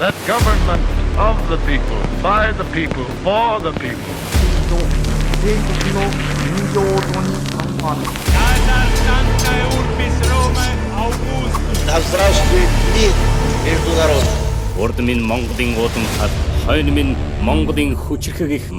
That government of the people, by the people, for the people. 全国の民情党に参加 Гражданская урпись Ромы Аугуст. Да здравствует мир между народами. Урд минь Монголын уудам хад, хойно минь Монголын хүчрхэг их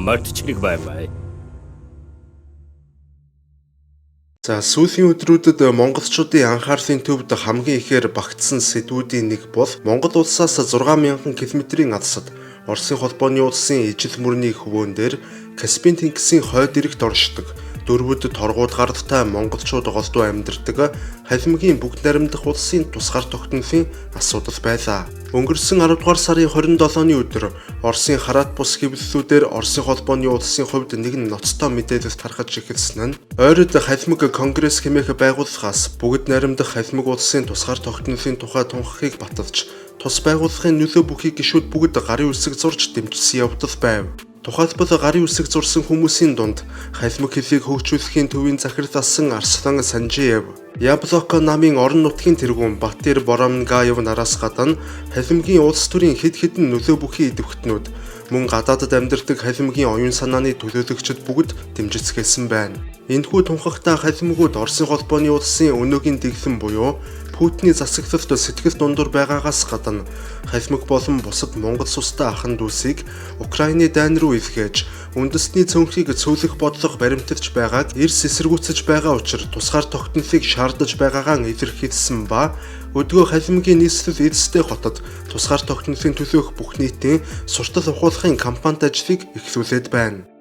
За сүүлийн өдрүүдэд монголчуудын анхаарлын төвд хамгийн ихээр багтсан сэдвүүдийн нэг бол Монгол улсаас 6000 км-ийн алсад Оросын холбооны улсын ижил мөрний хөвөөн дээр Каспийн тэнгисийн хойд эрэгт оршдог дөрвөд торгууд гардтай монголчууд голдуу амьдардаг халимгийн бүгд найрамдах улсын тусгаар тогтнолын асуудал байлаа. Өнгөрсөн 10 дугаар сарын 27-ны өдөр Оросын хараат бус хэвлэлүүдээр Оросын холбооны улсын хувьд нэгэн ноцтой мэдээлэл тархаж эхэлсэн нь ойрод халимаг конгресс хэмээх байгууллагаас бүгд найрамдах халимаг улсын тусгаар тогтнолын тухай тунхаглахыг баталж тус байгууллагын нөлөө бүхий гишүүд бүгд гарын үсэг зурж дэмжсэн явдал байв. Тухайлбал гарын үсэг зурсан хүмүүсийн дунд халимаг хэлийг хөгжүүлэхийн төвийн захирал асан Арслан Санжиев, Яблоко намын орон нутгийн тэргүүн Батэр Боромгаев нараас гадна халимгийн улс төрийн хэд хэдэн нөлөө бүхий идэвхтнүүд мөн гадаадд амьдардаг халимгийн оюун санааны төлөөлөгчд бүгд дэмжицгээсэн байна. Энэхүү тунхагтай халимгууд Оросын холбооны улсын өнөөгийн дэглэм буюу Путиний засаглалт сэтгэл дундуур байгаагаас гадна халимаг болон бусад Монгол сустай ахын дүүсийг Украины дайн руу илгээж үндэсний цөөнхийг цөөлөх бодлого баримталж байгааг эрс эсэргүүцэж байгаа учраас тусгаар тогтнолыг шаардаж байгаагаа илэрхийлсэн ба өдгөө халимгийн нийслэл эзэстэй хотод тусгаар тогтнолын төлөөх бүх нийтийн суртал ухуулахын кампанит ажлыг эхлүүлээд байна.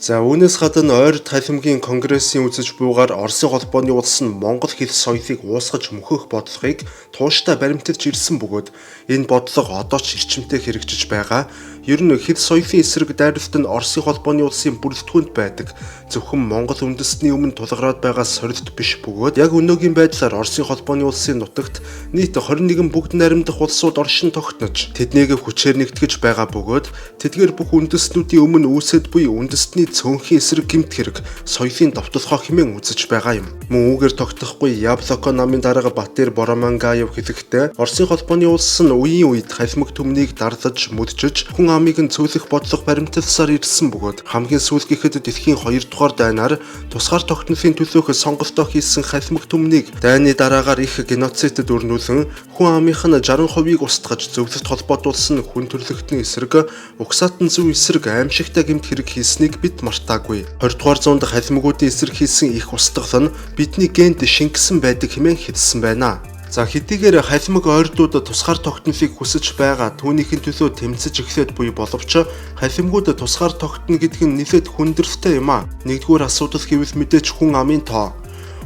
За үүнээс гадна ойрд халимгийн конгрессийн үзэж буугаар Оросын холбооны улс нь Монгол хэл соёлыг уусгаж мөхөх бодлогыг тууштай баримталж ирсэн бөгөөд энэ бодлого одоо ч эрчимтэй хэрэгжиж байгаа. Ер нь хэл соёлын эсрэг дайралт нь Оросын холбооны улсын бүрэлдэхүүнд байдаг. Зөвхөн Монгол үндэстний өмнө тулгараад байгаа сорилт биш бөгөөд яг өнөөгийн байдлаар Оросын холбооны улсын нутагт нийт 21 бүгд найрамдах улсууд оршин тогтнож тэднийг хүчээр нэгтгэж байгаа бөгөөд тэдгээр бүх үндэстнүүдийн өмнө үүсэт буй үндэстний цөөнхийн эсрэг гэмт хэрэг соёлын довтолгоо хэмээн үзэж байгаа юм. Мөн үүгээр тогтохгүй Яблоко намын дарга Батэр Боромангаев хэлэхдээ Оросын холбооны улс нь үеийн үед халимаг төмнийг дарлаж мүдчиж хүн амыг нь цөөлөх бодлого баримталсаар ирсэн бөгөөд хамгийн сүүлгийхэд дэлхийн 2 дугаар дайнаар тусгаар тогтнолын төлөөх сонголтоо хийсэн халимаг төмнийг дайны дараагаар их геноцидд өрнүүлэн хүн амынх нь 60%-ийг устгаж зөвлөлт холбоотуулсан хүн төрлөختний эсрэг угсаатан зөв эсрэг аимшигтай гэмт хэрэг хийснийг бид мартаагүй. 20 дугаар зуунд халимгуудын эсрэг хийсэн их устгал нь бидний генд шингэсэн байдаг хэмээн хэлсэн байна. За хэдийгээр халимаг ойрдууд тусгаар тогтнолыг хүсэж байгаа түүнийхэн төлөө тэмцэж эхлээд буй боловч халимгууд тусгаар тогтно гэдэг нь нэлээд хүндрэлтэй юм а. Нэгдүгээр асуудал гэвэл мэдээч хүн амын тоо.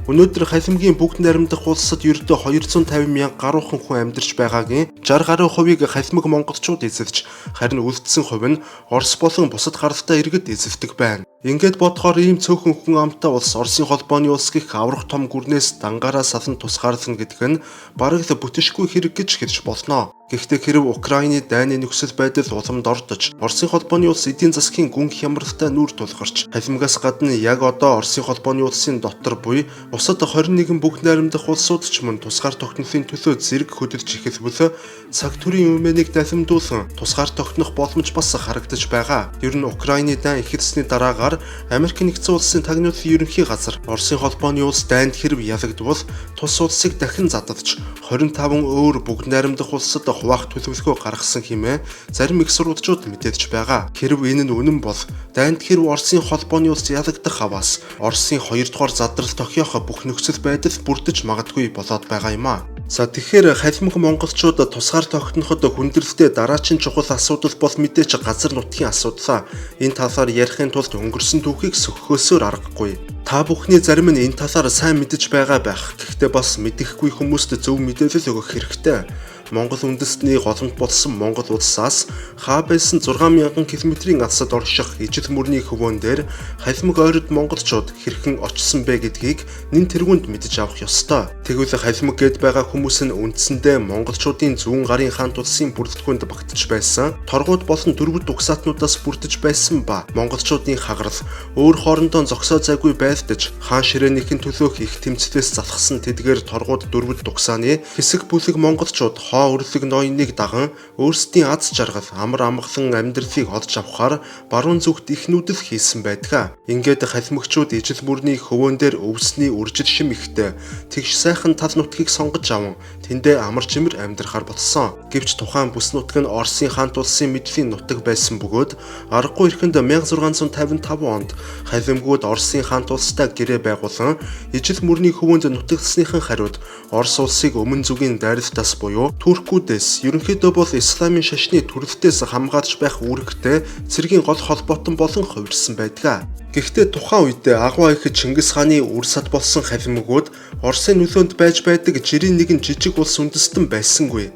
Өнөөдөр халимгийн бүгд найрамдах улсад ердөө 250 мянга гаруйхан хүн амьдарч байгаагийн 60 гаруй хувийг халимаг монголчууд эзэлж харин үлдсэн хувь нь Орос болон бусад гаралтай иргэд эзэлдэг байна. Ингээд бодохоор ийм цөөхөн хүн амтай улс Оросын холбооны улс гих аврах том гүрнээс дангаараа салан тусгаарлана гэдэг нь бараг л бүтэмшгүй хэрэг гэж хэлж болно. Гэхдээ хэрв Украины дайны нөхцөл байдал уламд ордож Оросын холбооны улс эдийн засгийн гүн хямралтай нүүр тулгарч халимгаас гадна яг одоо Оросын холбооны улсын дотор буй бусад 21 бүгд найрамдах улсууд ч мөн тусгаар тогтнолын төлөө зэрэг хөдөлж эхэлбэл цаг төрийн юмэнийг далимдуулан тусгаар тогтнох боломж бас харагдаж байгаа. Ер нь Украины дайн эхэлсний дараагаар Америк нэгдсэн улсын тагнуулын ерөнхий газар Оросын холбооны улс дайнд хэрв ялагдвал тус улсыг дахин задалж 25 өөр бүгд найрамдах улсад хуваах төлөвлөгөө гаргасан хэмээн зарим их сурвалжууд мэдээж байгаа. Хэрв энэ нь үнэн бол дайнд хэрв Оросын холбооны улс ялагдах аваас Оросын 2 дугаар задрал тохиох бүх нөхцөл байдал бүрдэж магадгүй болоод байгаа юм а. За тэгэхээр халимаг монголчууд тусгаар тогтноход хүндрэлтэй дараачин чухал асуудал бол мэдээч газар нутгийн асуудал. Энэ талаар ярихын тулд өнгөрсөн түүхийг сөхөхөөсөөр аргагүй. Та бүхний зарим нь энэ талаар сайн мэдэж байгаа байх. Гэхдээ бас мэдэхгүй хүмүүст зөв мэдээлэл өгөх хэрэгтэй. Монгол үндэстний голомт болсон Монгол улсаас хаа байсан 6000 км-ийн алсад орших ижил мөрний хөвөн дээр халимаг ойрод монголчууд хэрхэн очсон бэ гэдгийг нэн тэргуунд мэдэж авах ёстой. Тэгвэл халимаг гээд байгаа хүмүүс нь үндсэндээ монголчуудын зүүн гарын хаант улсын бүрэлдэхүүнд багтж байсан торгууд болон дөрвөд угсаатнуудаас бүрдэж байсан ба монголчуудын хагарал өөр хоорондоо зогсоо зайгүй байлдаж хаан ширээнийхэн төлөөх их тэмцлээс залхсан тэдгээр торгууд дөрвөд угсааны хэсэг бүлэг монголчууд тоо өрлөг ноёныг даган өөрсдийн аз жаргал амар амгалан амьдралыг олж авахаар баруун зүгт их нүдэл хийсэн байдаг. Ингээд халимгчууд ижил мөрний хөвөн дээр өвсний үржил шим ихтэй тэгш сайхан тал нутгийг сонгож аван тэндээ амар чимэр амьдрахаар болсон. Гэвч тухайн бүс нутаг нь Оросын хаант улсын мэдлийн нутаг байсан бөгөөд аргагүй ихэнд 1655 онд халимгууд Оросын хаант улстай гэрээ байгуулан ижил мөрний хөвөнд нутагсныхан хариуд Орос улсыг өмнө зүгийн дайралтаас буюу Туркүүдээс ерөнхийдөө бол исламын шашны төрөлтөөс хамгаалж байх үүрэгтэй цэргийн гол холбоотон болон хувирсан байдаг. Гэхдээ тухайн үед агуу их Чингис хааны үр сад болсон халимгууд Оросын нөлөөнд байж байдаг жирийн нэгэн жижиг улс үндэстэн байсангүй.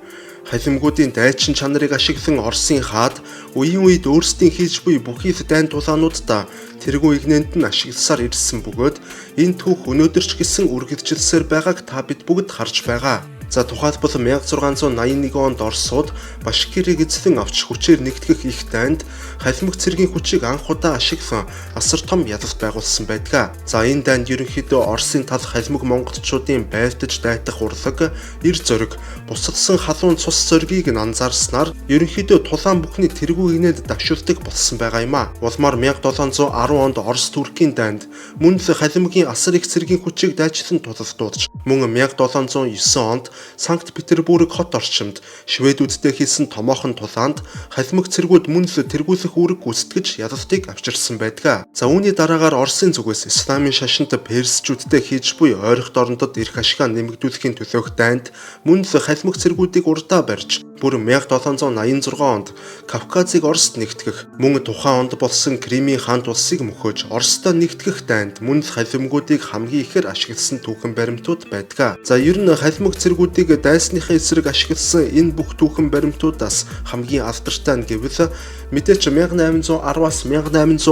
Халимгуудын дайчин чанарыг ашиглан Оросын хаад үеийн үед өөрсдийн хийж буй бүхий дайн тулаануудаа тэргүй игнэнд нь ашигласаар ирсэн бөгөөд энэ түүх өнөөдөр ч гэсэн үргэлжилсээр байгааг та бид бүгд харж байгаа. За тухайлбал 1681 онд Оросууд Башкирыг эзлэн авч хүчээр нэгтгэх их дайнд халимаг цэргийн хүчийг анх удаа ашиглан асар том ялалт байгуулсан байдаг. За энэ дайнд ерөнхийдөө Оросын тал халимаг монголчуудын байлдаж дайтах урлаг, эр зориг, бусадсан халуун цус зоригийг нь анзаарснаар ерөнхийдөө тулаан бүхний тэргүй гинэд давшилдаг болсон байгаа юм а. Улмаар 1710 онд Орос Туркийн дайнд мөн л халимгийн асар их цэргийн хүчийг дайчлан тулалдуулж мөн 1709 онд Санкт Петербург хот орчимд шведүүдтэй хийсэн томоохон тулаанд халимаг цэргүүд мөн л тэргүүлэх үүрэг гүйцэтгэж ялалтыг авчирсан байдаг. За үүний дараагаар Оросын зүгээс исламын шашинт персчүүдтэй хийж буй ойрох дорнодод эрх ашгаа нэмэгдүүлэхийн төлөөх дайнд мөн л халимаг цэргүүдийг урдаа барьж бүр 1786 онд Кавказыг Оросд нэгтгэх мөн тухайн онд болсон Кримийн хаант улсыг мөхөж Оростой нэгтгэх дайнд мөн л халимгуудыг хамгийн ихээр ашигласан түүхэн баримтууд байдаг. За ер нь халимаг цэргүүдийг дайсныхаа эсрэг ашигласан энэ бүх түүхэн баримтуудаас хамгийн алдартай нь гэвэл мэдээч 1810-аас 1814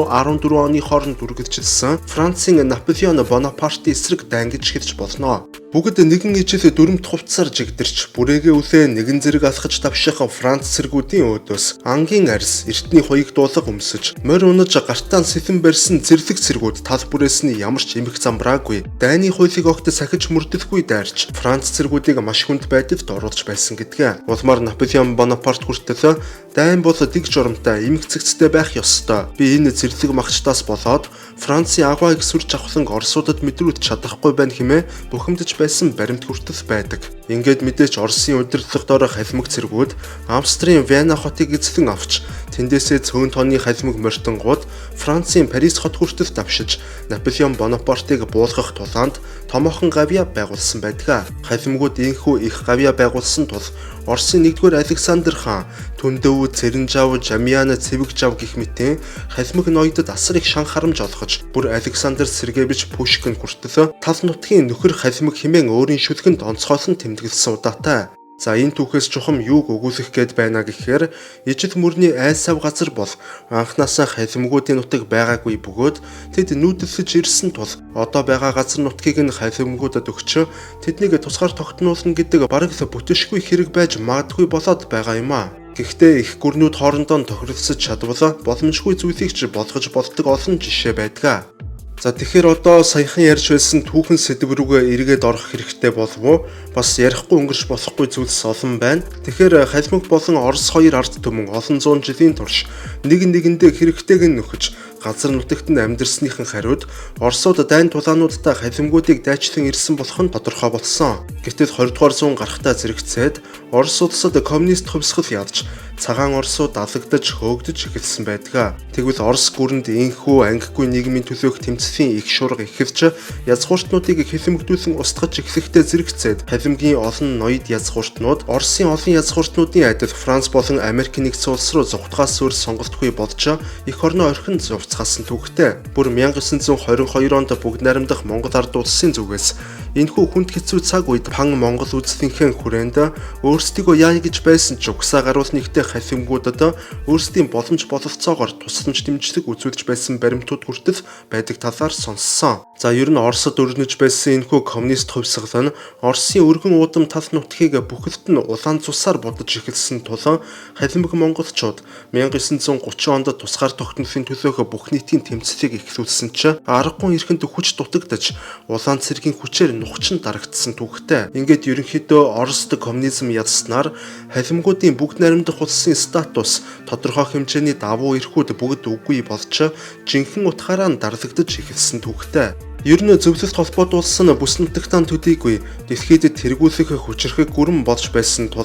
оны хооронд үргэлжилсэн Францын Наполеон Бонапартын эсрэг дайн гэж хэлж болно. Бүгд нэгэн ижил дүрмт хувцсаар жигдэрч бүрээгээ үлээ нэгэн зэрэг алхаж давших Франц цэргүүдийн өөдөөс ангийн арьс эртний хуйг дуулга өмсөж морь унаж гартаан сэхэн барьсан зэрлэг цэргүүд тал бүрээс нь ямар ч эмх замбраагүй дайны хуулийг огт сахиж мөрдөлгүй дайрч Франц цэргүүдийг маш хүнд байдалд оруулж байсан гэдгээ. Улмаар Наполеон Бонапарт хүртэл дайн бол дэг журамтай эмх цэгцтэй байх ёстой. Би энэ зэрлэг магчтаас болоод Францын агуайг сүрж авахлан Оросуудад мэдрүүлж чадахгүй байна хэмээн бухимдаж байсан баримт хүртэл байдаг. Ингээд мэдээч Оросын удирдлага доор халимаг цэргүүд Австрийн Вена хотыг эзлэн авч тэндээсээ цөөн тооны халимаг мортонгууд Францын Парис хот хүртэл давшиж Наполеон Бонапартыг буулгах тулаанд томоохон гавья байгуулсан байдаг. Халимгууд ийхүү их гавья байгуулсан тул Оросын 1-р Александр хаан Түндэв, Цэрэнжав, Жамиан, Цэвэгжав гэх мэтийн халимаг ноёдод асар их шан харамж олгож бүр Александр Сергеевич Пушкин хүртэл тал нутгийн нөхөр халимаг хэмээн өөрийн шүлгэнд онцгойлон тэмдэглэсэн удаатай. За энэ түүхээс чухам юуг өгүүлэх гээд байна гэхээр ижил мөрний айсав газар бол анхнаасаа халимгуудын нутаг байгаагүй бөгөөд тэд нүүдэлж ирсэн тул одоо байгаа газар нутгийг нь халимгуудад өгч тэднийг тусгаар тогтнуулна гэдэг бараг л бүтэшгүй хэрэг байж магадгүй болоод байгаа юм а. Гэхдээ их гүрнүүд хоорондоо тохиролцож чадвал боломжгүй зүйлийг ч болгож болдог олон жишээ байдаг. За тэгэхээр одоо саяхан ярьж байсан түүхэн сэдв рүүгээ эргээд орох хэрэгтэй болов уу? Бас ярихгүй өнгөрч болохгүй зүйлс олон байна. Тэгэхээр халимаг болон Орос хоёр ард түмэн олон зуун жилийн турш нэг нэгэндээ хэрэгтэйг нь нөхөж газар нутагт нь амьдэрснийхэн хариуд Оросууд дайн тулаануудтай халимгуудыг дайчлан ирсэн болох нь тодорхой болсон. Гэтэл 20 дугаар зуун гарахтаа зэрэгцээд Орос улсад коммунист хувьсгал ядж цагаан Оросууд алагдаж хөөгдөж эхэлсэн байдаг. Тэгвэл Орос гүрэнд инхүү ангигүй нийгмийн төлөөх тэмцлийн их шуурга эхэлж язгууртнуудыг хилэмгдүүлэн устгаж эхлэхдээ зэрэгцээд халимгийн олон ноёд язгууртнууд Оросын олон язгууртнуудын адил Франц болон Америк нэгдсэн улс руу зүгтгаас өөр сонголтгүй болж эх орноо орхин зувцгаасан түүхтэй. Бүр 1922 онд бүгд найрамдах Монгол ард улсын зүгээс Энэхүү хүнд хэцүү цаг үед пан Монгол үзлийнхээ хүрээнд өөрсдийгөө яа гэж байсан ч угсаа гаруул нэгтэй халимгуудад өөрсдийн боломж бололцоогоор тусламж дэмжлэг үзүүлж байсан баримтууд хүртэл байдаг талаар сонссон. За ер нь Оросд өрнөж байсан энэхүү коммунист хувьсгал нь Оросын өргөн уудам тал нутгийг бүхэлд нь улаан цусаар будаж эхэлсэн тул халимг монголчууд 1930 онд тусгаар тогтнолын төлөөх бүх нийтийн тэмцлийг эхлүүлсэн ч аргагүй эрхэнд хүч дутагдж улаан цэргийн хүчээр нухчин дарагдсан түүхтэй. Ингээд ерөнхийдөө Оросд коммунизм ядснаар халимгуудын бүгд найрамдах улсын статус тодорхой хэмжээний давуу эрхүүд бүгд үгүй болж жинхэнэ утгаараа нь дарлагдаж эхэлсэн түүхтэй. Ер нь зөвлөлт холбоотуулсан бүс нутагтаа төдийгүй дэлхийд тэргүүлэх хүчрхэг гүрэн болж байсан тул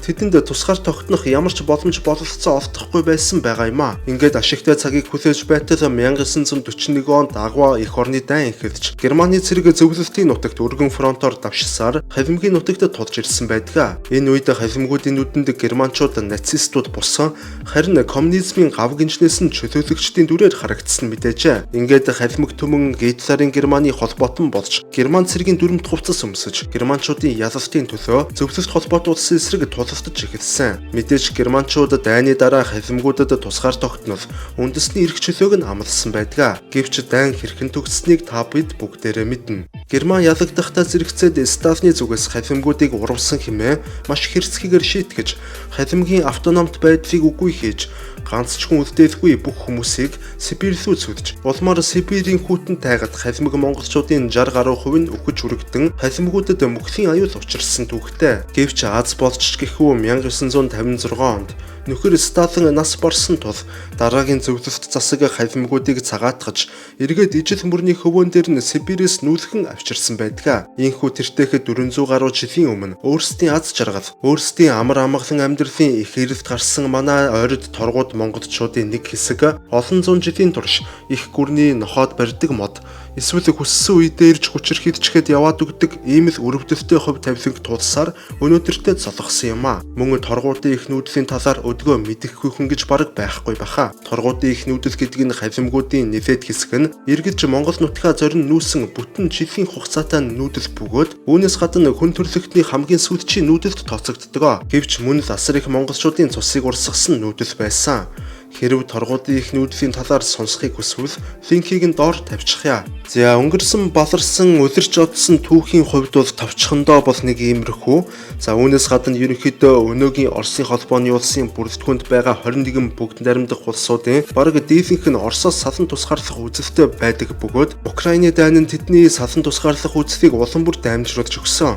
тэдэнд тусгаар тогтнох ямар ч боломж бололцоо олдохгүй байсан байгаа юм а. Ингээд ашигтай цагийг хүлээж байтал 1941 онд Агва их орны дайн эхэлж Германы цэрэг зөвлөлтийн нутагт өргөн фронтоор давшсаар халимгийн нутагт тулж ирсэн байдаг. Энэ үед халимгуудын нүдэнд германчууд нацистууд бусан харин коммунизмын гав гинжнээс нь чөлөөлөгчдийн дүрээр харагдсан мэдээжээ. Ингээд халимг төмөн Гитлерийн Германы холбоотон болж Герман цэргийн дүрмд хувцас өмсөж Германчуудын ялалтын төлөө зөвлөлт холбоотуулсан эсрэг тулалдаж эхэлсэн. Мэдээж Германчууд дайны дараа халимгуудад тусгаар тогтнол үндэсний эрх чөлөөг нь амласан байдаг. Гэвч дайн хэрхэн төгсснийг та бид бүгдээрээ мэднэ. Герман ялагдахтаа зэрэгцээд Сталины зүгээс халимгуудыг урвсан хэмээн маш хэрцгийгээр шийтгэж халимгийн автономт байдлыг үгүй хийж ганцчхан үлдээхгүй бүх хүмүүсийг Сибирь рүү цүдж улмаар Сибирийн хүйтэн тайгад халимг монголчуудын 60 гаруй хувь нь өгөж үрэгдэн халимгуудад мөхлийн аюул учирсан түүхтэй. Гэвч Аз болч гэхүү 1956 онд нөхөр Сталин нас барсан тул дараагийн зөвлөлт засаг халимгуудыг цагаатгаж эргээд ижил мөрний хөвөн дээр нь Сибирээс нүүлхэн авчирсан байдаг. Ийхүү тэртээхэд 400 гаруй жилийн өмнө өөрсдийн аз жаргал, өөрсдийн амар амгалан амьдралын их эрэлт гарсан манай ойрд торгууд монголчуудын нэг хэсэг олон зуун жилийн турш их гүрний нохоод барьдаг мод эсвэл хүссэн үедээ ирж хүчрхийдчихэд яваад өгдөг ийм л өрөвдөлтөй хувь тавиланг тулсаар өнөөдөртөө золгосон юм а. Мөн торгуудын их нүүдлийн талаар өдгөө мэдэхгүй хүн гэж бараг байхгүй баха. Торгуудын их нүүдэл гэдэг нь халимгуудын нэлээд хэсэг нь эргэлж Монгол нутгаа зорин нүүсэн бүтэн жилийн хугацаатай нүүдэл бөгөөд үүнээс гадна хүн төрлөختний хамгийн сүүлчийн нүүдэлд тооцогддог. Гэвч мөн л асар их монголчуудын цусыг урсгасан нүүдэл байсан. Хэрв торгуудын их нүүдлийн талаар сонсохыг хүсвэл линкийг нь доор тавьчихъя. За өнгөрсөн баларсан улирч одсон түүхийн хувьд бол товчхондоо бол нэг иймэрхүү. За үүнээс гадна ерөнхийдөө өнөөгийн Оросын холбооны улсын бүрэлдэхүүнд байгаа 21 бүгд найрамдах улсуудын бараг дийлэнх нь Оросоос салан тусгаарлах үзэлтэй байдаг бөгөөд Украины дайн нь тэдний салан тусгаарлах үзлийг улам бүр даймжруулж өгсөн.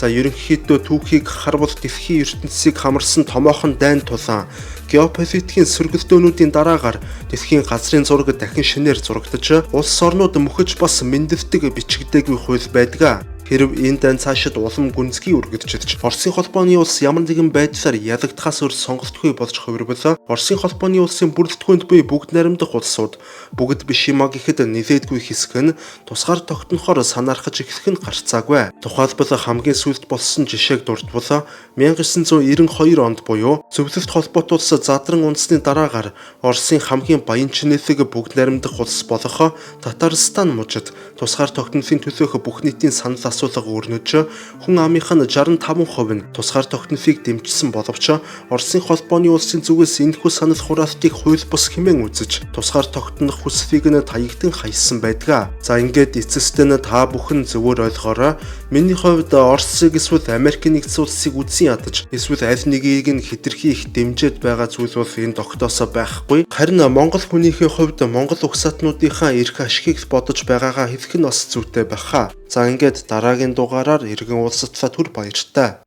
За ерөнхийдөө түүхийг харвал дэлхийн ертөнцийг хамарсан томоохон дайн тулаан геополитикийн сөргөлдөөнүүдийн дараагаар дэлхийн газрын зураг дахин шинээр зурагдаж улс орнууд мөхөж бас мэндэлдэг бичигдээгүй хууль байдаг. Хэрв энэ дан цаашид улам гүнзгий үргэлжлэж Оросын холбооны улс ямар нэгэн байдлаар ялагдахаас өөр сонголтгүй болж хувирвал Оросын холбооны улсын бүрэлдэхүүнд буй бүгд найрамдах улсууд бүгд биш юма гэхэд нилээдгүй хэсэг нь тусгаар тогтнохоор санаархаж эхлэх нь гарцаагүй. Тухайлбал хамгийн сүүлд болсон жишээг дурдвал 1992 онд буюу зөвлөлт холбоотуулсан задран үндэсний дараагаар Оросын хамгийн баян чинэлэг бүгд найрамдах улс болох Татарстан мужид тусгаар тогтнолын төлөөх бүх нийтийн санал асуулга өрнөж хүн амынх нь 65% нь тусгаар тогтнолыг дэмжсэн боловч Оросын холбооны улсын зүгээс энэхүү санал хураалтыг хууль бус хэмээн үзэж тусгаар тогтнох хүслийг нь таягдан хайсан байдаг. За ингээд эцэстээ нь та бүхэн зөвөр ойлгоорой. Миний хувьд Оросыг эсвэл Америк нэгдсэн улсыг үзэн ядаж эсвэл аль нэгийг нь хэтэрхий их дэмжиж байгаа зүйл бол энэ тогтоосоо байхгүй. Харин Монгол хүнийхээ хувьд Монгол угсаатнуудынхаа эрх ашигыг бодож байгаагаа нь бас зүйтэй байх. За ингээд дараагийн дугаараар иргэн улсатлаа түр баяртай.